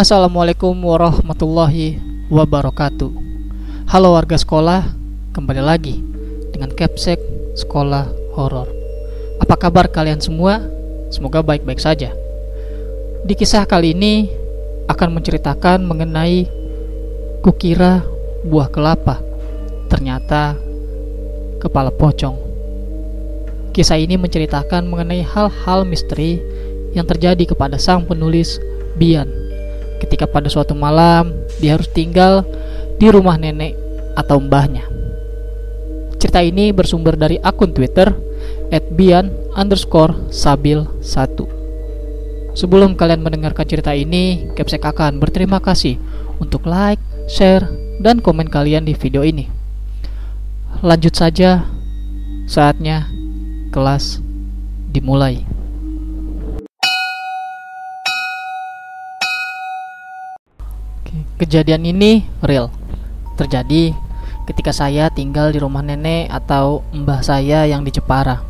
Assalamualaikum warahmatullahi wabarakatuh. Halo warga sekolah, kembali lagi dengan Capsek Sekolah Horor. Apa kabar kalian semua? Semoga baik-baik saja. Di kisah kali ini akan menceritakan mengenai Kukira buah kelapa. Ternyata kepala pocong. Kisah ini menceritakan mengenai hal-hal misteri yang terjadi kepada sang penulis Bian ketika pada suatu malam dia harus tinggal di rumah nenek atau mbahnya. Cerita ini bersumber dari akun Twitter @bian underscore sabil 1. Sebelum kalian mendengarkan cerita ini, Capsek akan berterima kasih untuk like, share, dan komen kalian di video ini. Lanjut saja, saatnya kelas dimulai. Kejadian ini real. Terjadi ketika saya tinggal di rumah nenek atau mbah saya yang di Jepara.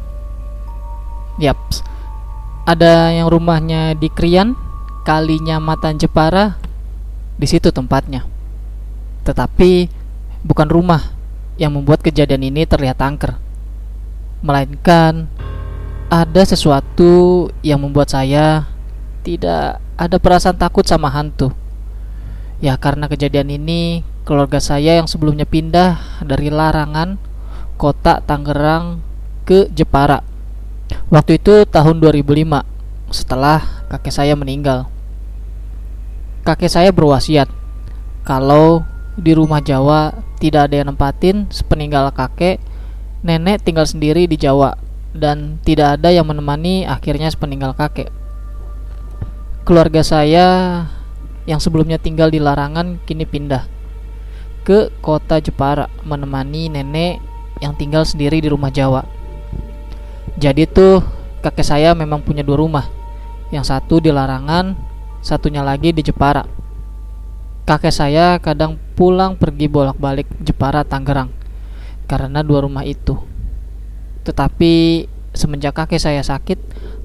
Yaps. Ada yang rumahnya di Krian, kalinya Matan Jepara. Di situ tempatnya. Tetapi bukan rumah yang membuat kejadian ini terlihat angker. Melainkan ada sesuatu yang membuat saya tidak ada perasaan takut sama hantu. Ya karena kejadian ini keluarga saya yang sebelumnya pindah dari Larangan, kota Tangerang ke Jepara. Waktu itu tahun 2005 setelah kakek saya meninggal. Kakek saya berwasiat kalau di rumah Jawa tidak ada yang nempatin sepeninggal kakek, nenek tinggal sendiri di Jawa dan tidak ada yang menemani akhirnya sepeninggal kakek. Keluarga saya yang sebelumnya tinggal di Larangan kini pindah ke kota Jepara menemani nenek yang tinggal sendiri di rumah Jawa. Jadi tuh kakek saya memang punya dua rumah. Yang satu di Larangan, satunya lagi di Jepara. Kakek saya kadang pulang pergi bolak-balik Jepara Tangerang karena dua rumah itu. Tetapi semenjak kakek saya sakit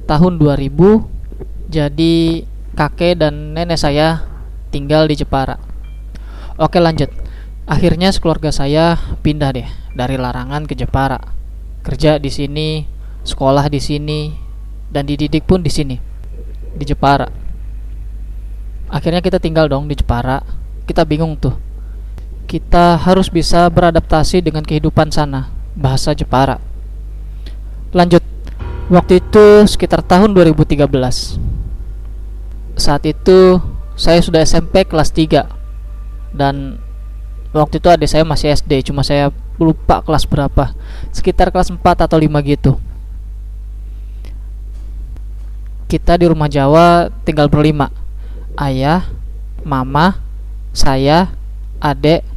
tahun 2000 jadi kakek dan nenek saya tinggal di Jepara. Oke lanjut. Akhirnya sekeluarga saya pindah deh dari Larangan ke Jepara. Kerja di sini, sekolah di sini, dan dididik pun di sini. Di Jepara. Akhirnya kita tinggal dong di Jepara. Kita bingung tuh. Kita harus bisa beradaptasi dengan kehidupan sana, bahasa Jepara. Lanjut. Waktu itu sekitar tahun 2013. Saat itu saya sudah SMP kelas 3 dan waktu itu adik saya masih SD cuma saya lupa kelas berapa. Sekitar kelas 4 atau 5 gitu. Kita di rumah Jawa tinggal berlima. Ayah mama saya adek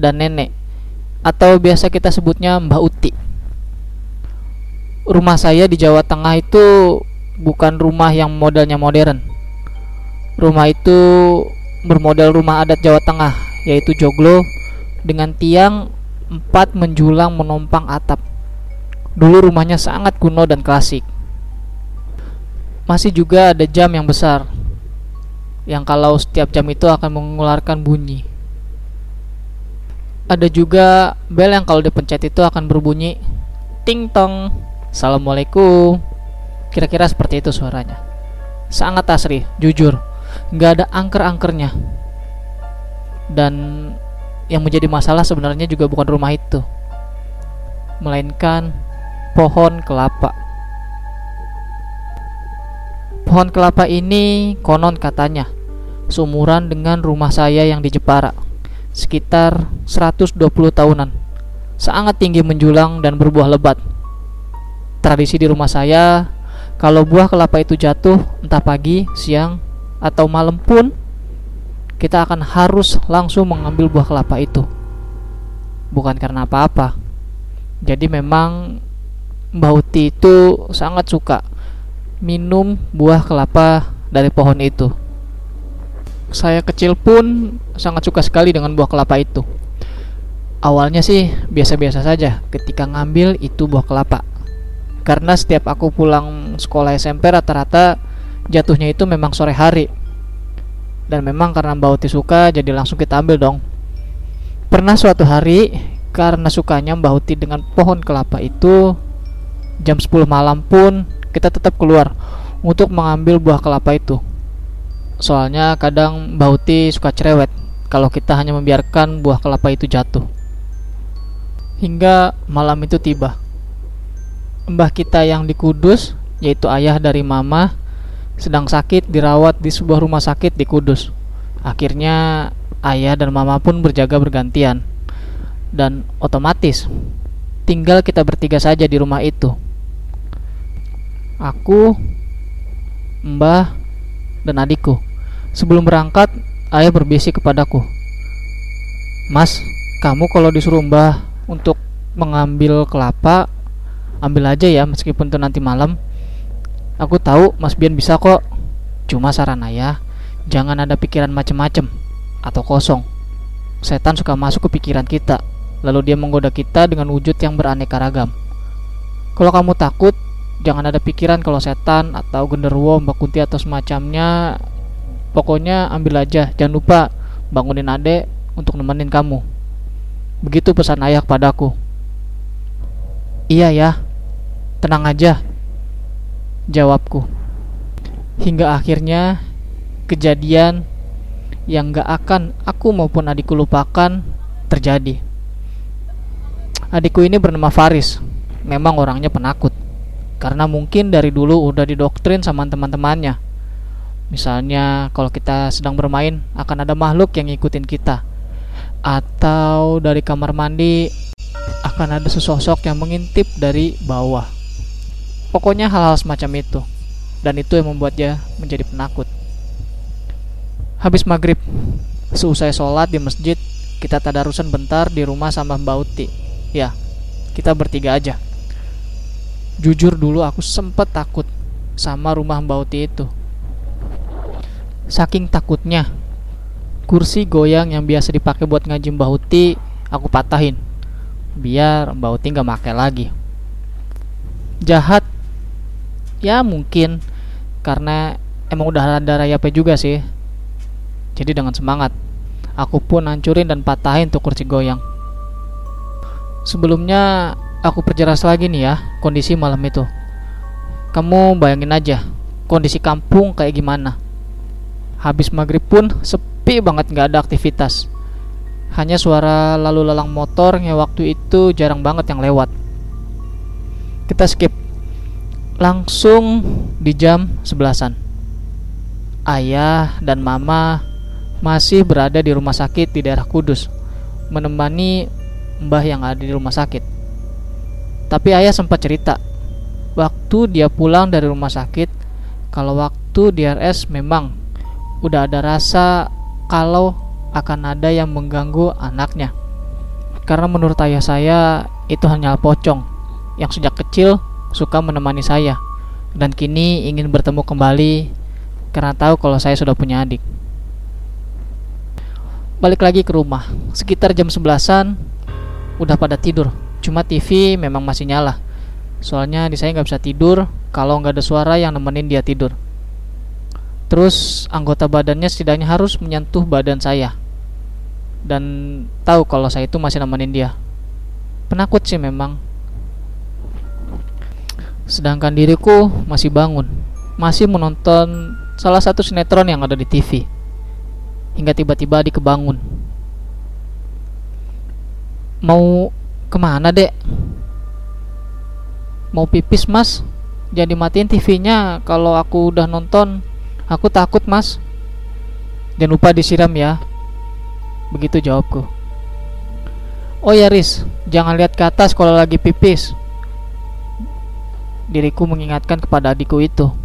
dan nenek. Atau biasa kita sebutnya Mbak Uti. Rumah saya di Jawa Tengah itu bukan rumah yang modelnya modern Rumah itu bermodel rumah adat Jawa Tengah, yaitu joglo dengan tiang empat menjulang menompang atap. Dulu rumahnya sangat kuno dan klasik. Masih juga ada jam yang besar, yang kalau setiap jam itu akan mengeluarkan bunyi. Ada juga bel yang kalau dipencet itu akan berbunyi ting tong. Assalamualaikum. Kira-kira seperti itu suaranya. Sangat asri, jujur nggak ada angker-angkernya. Dan yang menjadi masalah sebenarnya juga bukan rumah itu. Melainkan pohon kelapa. Pohon kelapa ini konon katanya seumuran dengan rumah saya yang di Jepara sekitar 120 tahunan. Sangat tinggi menjulang dan berbuah lebat. Tradisi di rumah saya kalau buah kelapa itu jatuh entah pagi, siang, atau malam pun kita akan harus langsung mengambil buah kelapa itu. Bukan karena apa-apa. Jadi memang Mbak Uti itu sangat suka minum buah kelapa dari pohon itu. Saya kecil pun sangat suka sekali dengan buah kelapa itu. Awalnya sih biasa-biasa saja ketika ngambil itu buah kelapa. Karena setiap aku pulang sekolah SMP rata-rata jatuhnya itu memang sore hari Dan memang karena Mbak Uti suka jadi langsung kita ambil dong. Pernah suatu hari karena sukanya Mbak Uti dengan pohon kelapa itu jam 10 malam pun kita tetap keluar untuk mengambil buah kelapa itu. Soalnya kadang Mbak Uti suka cerewet kalau kita hanya membiarkan buah kelapa itu jatuh. Hingga malam itu tiba. Mbah kita yang di Kudus, yaitu ayah dari mama, sedang sakit dirawat di sebuah rumah sakit di Kudus. Akhirnya ayah dan mama pun berjaga bergantian. Dan otomatis tinggal kita bertiga saja di rumah itu. Aku, Mbah, dan adikku. Sebelum berangkat, ayah berbisik kepadaku. Mas, kamu kalau disuruh Mbah untuk mengambil kelapa, ambil aja ya meskipun itu nanti malam. Aku tahu Mas Bian bisa kok. Cuma saran ayah, jangan ada pikiran macem-macem atau kosong. Setan suka masuk ke pikiran kita, lalu dia menggoda kita dengan wujud yang beraneka ragam. Kalau kamu takut, jangan ada pikiran kalau setan atau genderuwo, mbak kunti atau semacamnya. Pokoknya ambil aja, jangan lupa bangunin adek untuk nemenin kamu. Begitu pesan ayah kepadaku. Iya ya, tenang aja, jawabku. Hingga akhirnya kejadian yang gak akan aku maupun adikku lupakan terjadi. Adikku ini bernama Faris, memang orangnya penakut. Karena mungkin dari dulu udah didoktrin sama teman-temannya. Misalnya kalau kita sedang bermain akan ada makhluk yang ngikutin kita. Atau dari kamar mandi akan ada sesosok yang mengintip dari bawah. Pokoknya hal-hal semacam itu. Dan itu yang membuat dia menjadi penakut. Habis maghrib, seusai sholat di masjid, kita tadarusan bentar di rumah sama Mbak Uti. Ya, kita bertiga aja. Jujur dulu aku sempet takut sama rumah Mbak Uti itu. Saking takutnya, kursi goyang yang biasa dipakai buat ngaji Mbak Uti, aku patahin. Biar Mbak Uti nggak pakai lagi. Jahat ya mungkin. Karena emang udah ada rayapnya juga sih. Jadi dengan semangat aku pun hancurin dan patahin tuh kursi goyang. Sebelumnya aku perjelas lagi nih ya kondisi malam itu. Kamu bayangin aja kondisi kampung kayak gimana. Habis maghrib pun sepi banget nggak ada aktivitas. Hanya suara lalu lalang motor yang waktu itu jarang banget yang lewat. Kita skip langsung di jam sebelasan. Ayah dan mama masih berada di rumah sakit di daerah Kudus, menemani mbah yang ada di rumah sakit. Tapi ayah sempat cerita, waktu dia pulang dari rumah sakit, kalau waktu di RS memang udah ada rasa kalau akan ada yang mengganggu anaknya. Karena menurut ayah saya itu hanya pocong yang sejak kecil suka menemani saya dan kini ingin bertemu kembali karena tahu kalau saya sudah punya adik. Balik lagi ke rumah, sekitar jam 11-an udah pada tidur. Cuma TV memang masih nyala. Soalnya di saya nggak bisa tidur kalau nggak ada suara yang nemenin dia tidur. Terus anggota badannya setidaknya harus menyentuh badan saya dan tahu kalau saya itu masih nemenin dia. Penakut sih memang, Sedangkan diriku masih bangun, masih menonton salah satu sinetron yang ada di TV. Hingga tiba-tiba dikebangun. Mau ke mana dek? Mau pipis mas? Jadi matiin TV-nya kalau aku udah nonton. Aku takut mas. Jangan lupa disiram ya. Begitu jawabku. Oh ya Riz, jangan lihat ke atas kalau lagi pipis diriku mengingatkan kepada adikku itu.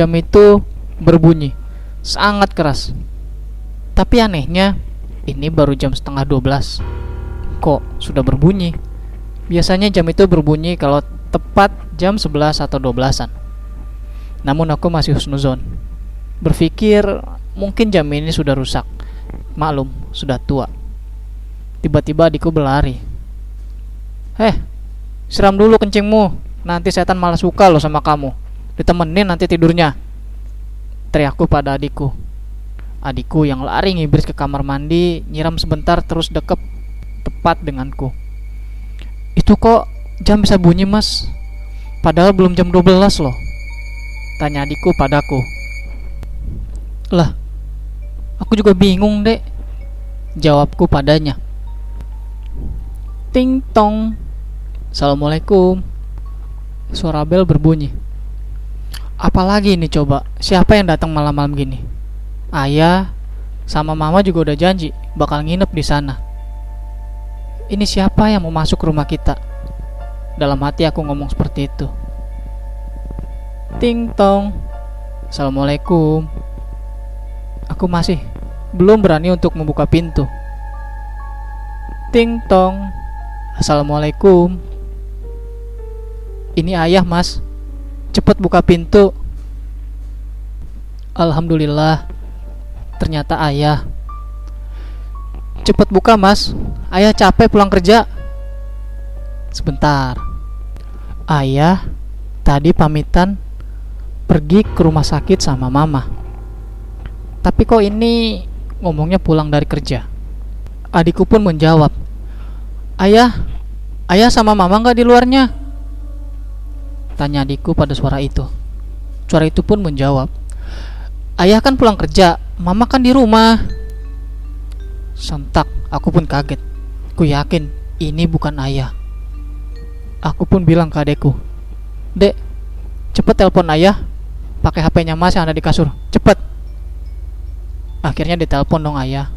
Jam itu berbunyi sangat keras. Tapi anehnya, ini baru jam setengah 12. Kok sudah berbunyi? Biasanya jam itu berbunyi kalau tepat jam 11 atau 12-an. Namun aku masih husnuzon. Berpikir mungkin jam ini sudah rusak. Maklum, sudah tua. Tiba-tiba adikku berlari. Heh, siram dulu kencingmu. Nanti setan malah suka loh sama kamu. Ditemenin nanti tidurnya. Teriakku pada adikku. Adikku yang lari ngibris ke kamar mandi, nyiram sebentar terus dekep tepat denganku. Itu kok jam bisa bunyi mas? Padahal belum jam 12 loh. Tanya adikku padaku. Lah, aku juga bingung dek. Jawabku padanya. Ting tong. Assalamualaikum. Suara bel berbunyi. Apalagi ini coba? Siapa yang datang malam-malam gini? Ayah sama mama juga udah janji bakal nginep di sana. Ini siapa yang mau masuk rumah kita? Dalam hati aku ngomong seperti itu. Ting tong. Assalamualaikum. Aku masih belum berani untuk membuka pintu. Ting tong. Assalamualaikum. Ini ayah, Mas. Cepat buka pintu. Alhamdulillah. Ternyata ayah. Cepat buka, Mas. Ayah capek pulang kerja. Sebentar. Ayah tadi pamitan pergi ke rumah sakit sama mama. Tapi kok ini ngomongnya pulang dari kerja. Adikku pun menjawab, Ayah, ayah sama mama nggak di luarnya? Tanya adikku pada suara itu. Suara itu pun menjawab, Ayah kan pulang kerja, mama kan di rumah. Sontak, aku pun kaget. Ku yakin ini bukan ayah. Aku pun bilang ke adekku, Dek, cepet telepon ayah, pakai HP-nya mas yang ada di kasur, cepet. Akhirnya ditelepon dong ayah,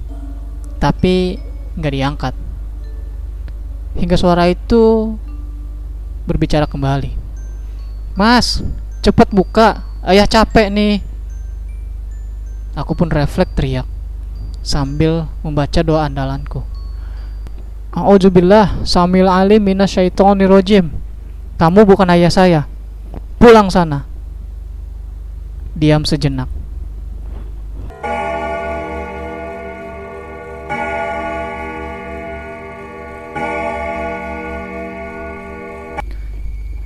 tapi nggak diangkat. Hingga suara itu berbicara kembali. Mas, cepet buka, ayah capek nih. Aku pun refleks teriak sambil membaca doa andalanku. A'udzubillah samil alim minasyaitonirrajim. Kamu bukan ayah saya. Pulang sana. Diam sejenak.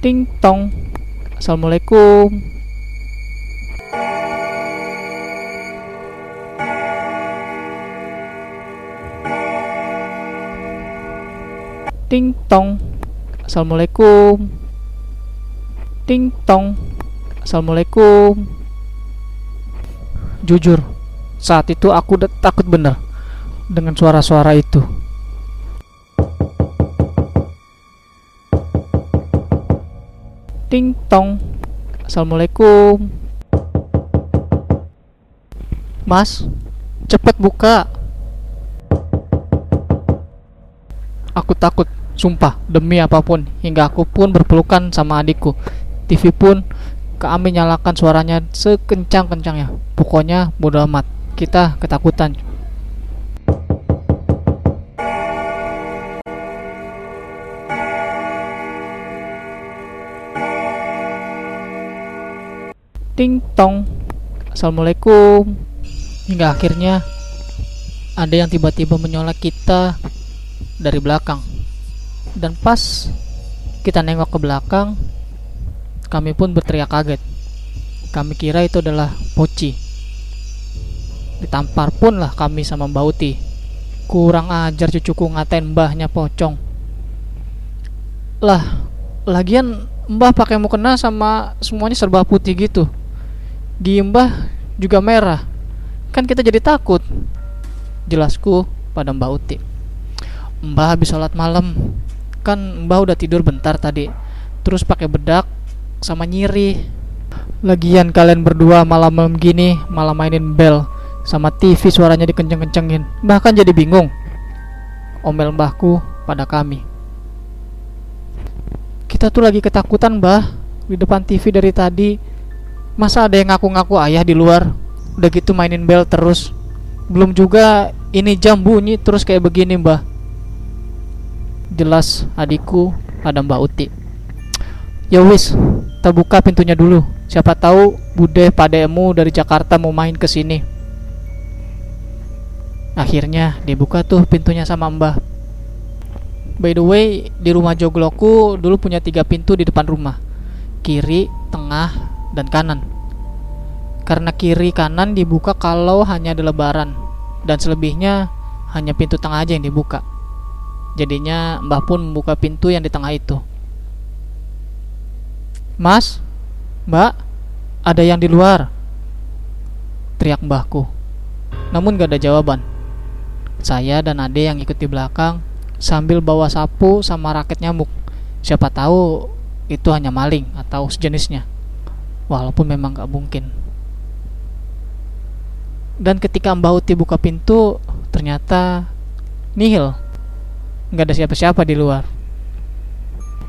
Ting tong. Assalamualaikum. Ting tong. Assalamualaikum. Ting tong. Assalamualaikum. Jujur, saat itu aku takut bener dengan suara-suara itu. Ting tong. Assalamualaikum. Mas, cepet buka. Aku takut, sumpah, demi apa pun, hingga aku pun berpelukan sama adikku. TV pun kami nyalakan suaranya sekencang-kencangnya. Pokoknya bodo amat, kita ketakutan. Ting tong. Assalamualaikum. Hingga akhirnya ada yang tiba-tiba menyolek kita dari belakang. Dan pas kita nengok ke belakang, kami pun berteriak kaget. Kami kira itu adalah Poci. Ditampar pun lah kami sama Mbak Uti. Kurang ajar cucuku ngatain mbahnya pocong. Lah, lagian mbah pakai mukena sama semuanya serba putih gitu. Gigi mbah juga merah. Kan kita jadi takut. Jelasku pada Mbak Uti. Mbah habis sholat malam. Kan Mbah udah tidur bentar tadi. Terus pakai bedak sama nyiri. Lagian kalian berdua malam-malam gini malah mainin bel sama TV suaranya dikenceng-kencengin. Bahkan jadi bingung. Omel mbahku pada kami. Kita tuh lagi ketakutan mbah di depan TV dari tadi masa ada yang ngaku-ngaku ayah di luar Udah gitu mainin bel terus. Belum juga ini jam bunyi terus kayak begini, Mbah. Jelas adikku ada Mbak Uti. Ya wis, terbuka pintunya dulu. Siapa tahu Bude pademu dari Jakarta mau main ke sini. Akhirnya dibuka tuh pintunya sama Mbah. By the way, di rumah Jogloku dulu punya tiga pintu di depan rumah. Kiri, tengah, dan kanan. Karena kiri kanan dibuka kalau hanya ada lebaran. Dan selebihnya hanya pintu tengah aja yang dibuka. Jadinya Mbah pun membuka pintu yang di tengah itu. Mas, Mbak, ada yang di luar. Teriak mbahku. Namun gak ada jawaban. Saya dan Ade yang ikut di belakang sambil bawa sapu sama raket nyamuk. Siapa tahu itu hanya maling atau sejenisnya. Walaupun memang gak mungkin. Dan ketika Mbak Uti buka pintu, ternyata nihil. Gak ada siapa-siapa di luar.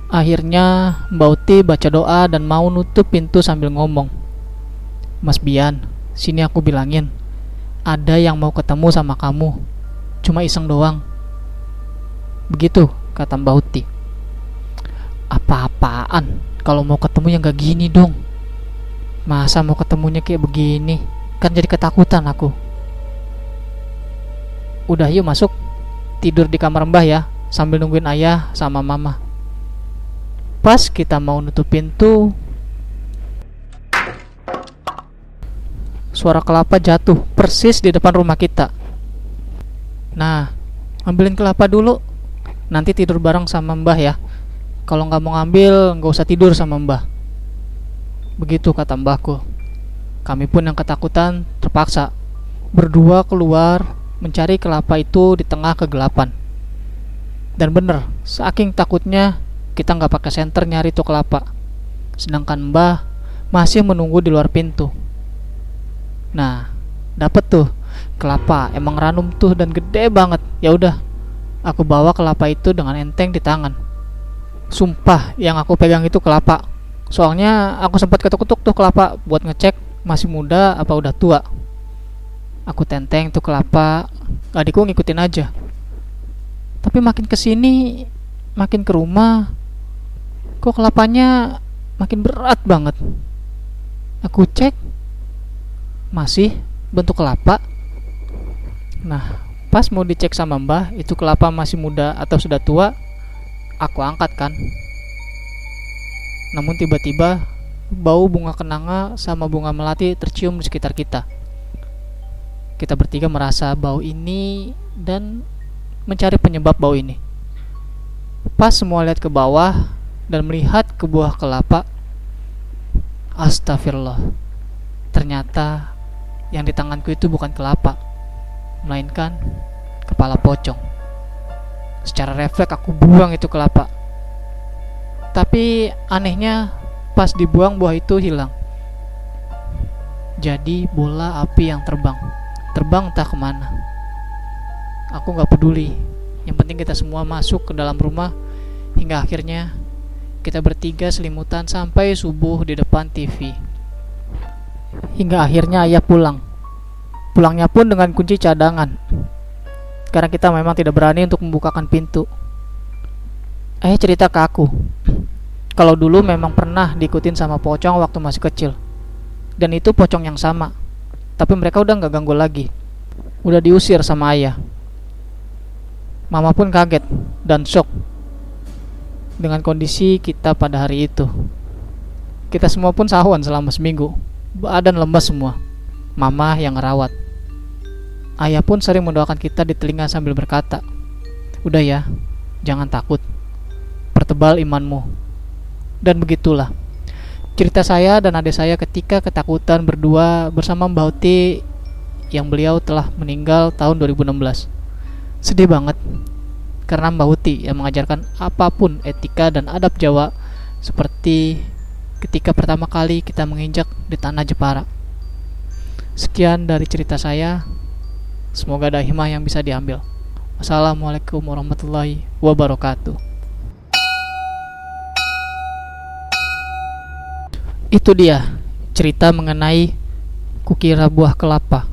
Akhirnya Mbak Uti baca doa dan mau nutup pintu sambil ngomong. Mas Bian, sini aku bilangin. Ada yang mau ketemu sama kamu. Cuma iseng doang. Begitu kata Mbak Uti. Apa-apaan? Kalau mau ketemu yang gak gini dong. Masa mau ketemunya kayak begini? Kan jadi ketakutan aku. Udah yuk masuk. Tidur di kamar Mbah ya, sambil nungguin ayah sama mama. Pas kita mau nutup pintu, suara kelapa jatuh persis di depan rumah kita. Nah, ambilin kelapa dulu. Nanti tidur bareng sama Mbah ya. Kalau nggak mau ngambil, nggak usah tidur sama Mbah. Begitu kata Mbahku. Kami pun yang ketakutan terpaksa berdua keluar mencari kelapa itu di tengah kegelapan. Dan bener, saking takutnya kita nggak pakai senter nyari tuh kelapa. Sedangkan mbah masih menunggu di luar pintu. Nah dapet tuh kelapa emang ranum tuh dan gede banget. Ya udah aku bawa kelapa itu dengan enteng di tangan. Sumpah yang aku pegang itu kelapa soalnya aku sempat ketuk-ketuk tuh kelapa buat ngecek masih muda apa udah tua. Aku tenteng tuh kelapa adikku ngikutin aja. Tapi makin ke sini makin ke rumah kok kelapanya makin berat banget. Aku cek masih bentuk kelapa. Nah pas mau dicek sama mbah itu kelapa masih muda atau sudah tua aku angkat kan namun tiba-tiba bau bunga kenanga sama bunga melati tercium di sekitar kita kita bertiga merasa bau ini dan mencari penyebab bau ini pas semua lihat ke bawah dan melihat ke buah kelapa. Astagfirullah. Ternyata yang di tanganku itu bukan kelapa, melainkan kepala pocong. Secara refleks aku buang itu kelapa. Tapi anehnya pas dibuang buah itu hilang. Jadi bola api yang terbang. Terbang entah ke mana. Aku gak peduli. Yang penting kita semua masuk ke dalam rumah hingga akhirnya kita bertiga selimutan sampai subuh di depan TV. Hingga akhirnya ayah pulang. Pulangnya pun dengan kunci cadangan. Karena kita memang tidak berani untuk membukakan pintu. Ayah cerita ke aku. Kalau dulu memang pernah diikutin sama pocong waktu masih kecil. Dan itu pocong yang sama. Tapi mereka udah nggak ganggu lagi. Udah diusir sama ayah. Mama pun kaget dan shock dengan kondisi kita pada hari itu. Kita semua pun sahuan selama seminggu. Badan lemas semua. Mama yang ngerawat. Ayah pun sering mendoakan kita di telinga sambil berkata, "Udah ya, jangan takut. Pertebal imanmu." Dan begitulah. Cerita saya dan adik saya ketika ketakutan berdua bersama Mbak Uti yang beliau telah meninggal tahun 2016. Sedih banget karena Mbak Uti yang mengajarkan apa pun etika dan adab Jawa seperti ketika pertama kali kita menginjak di tanah Jepara. Sekian dari cerita saya. Semoga ada hikmah yang bisa diambil. Wassalamualaikum warahmatullahi wabarakatuh. Itu dia cerita mengenai Kukira buah kelapa.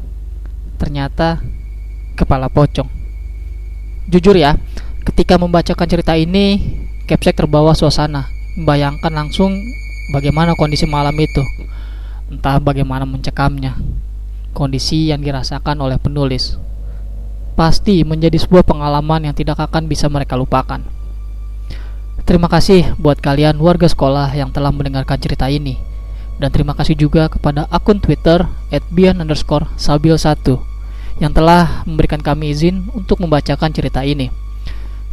Ternyata kepala pocong. Jujur ya, ketika membacakan cerita ini, Capsek terbawa suasana, membayangkan langsung bagaimana kondisi malam itu. Entah bagaimana mencekamnya. Kondisi yang dirasakan oleh penulis pasti menjadi sebuah pengalaman yang tidak akan bisa mereka lupakan. Terima kasih buat kalian warga sekolah yang telah mendengarkan cerita ini. Dan terima kasih juga kepada akun Twitter @bian underscore sabil1 yang telah memberikan kami izin untuk membacakan cerita ini.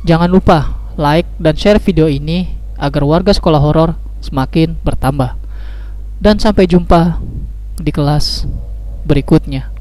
Jangan lupa like dan share video ini agar warga sekolah horor semakin bertambah. Dan sampai jumpa di kelas berikutnya.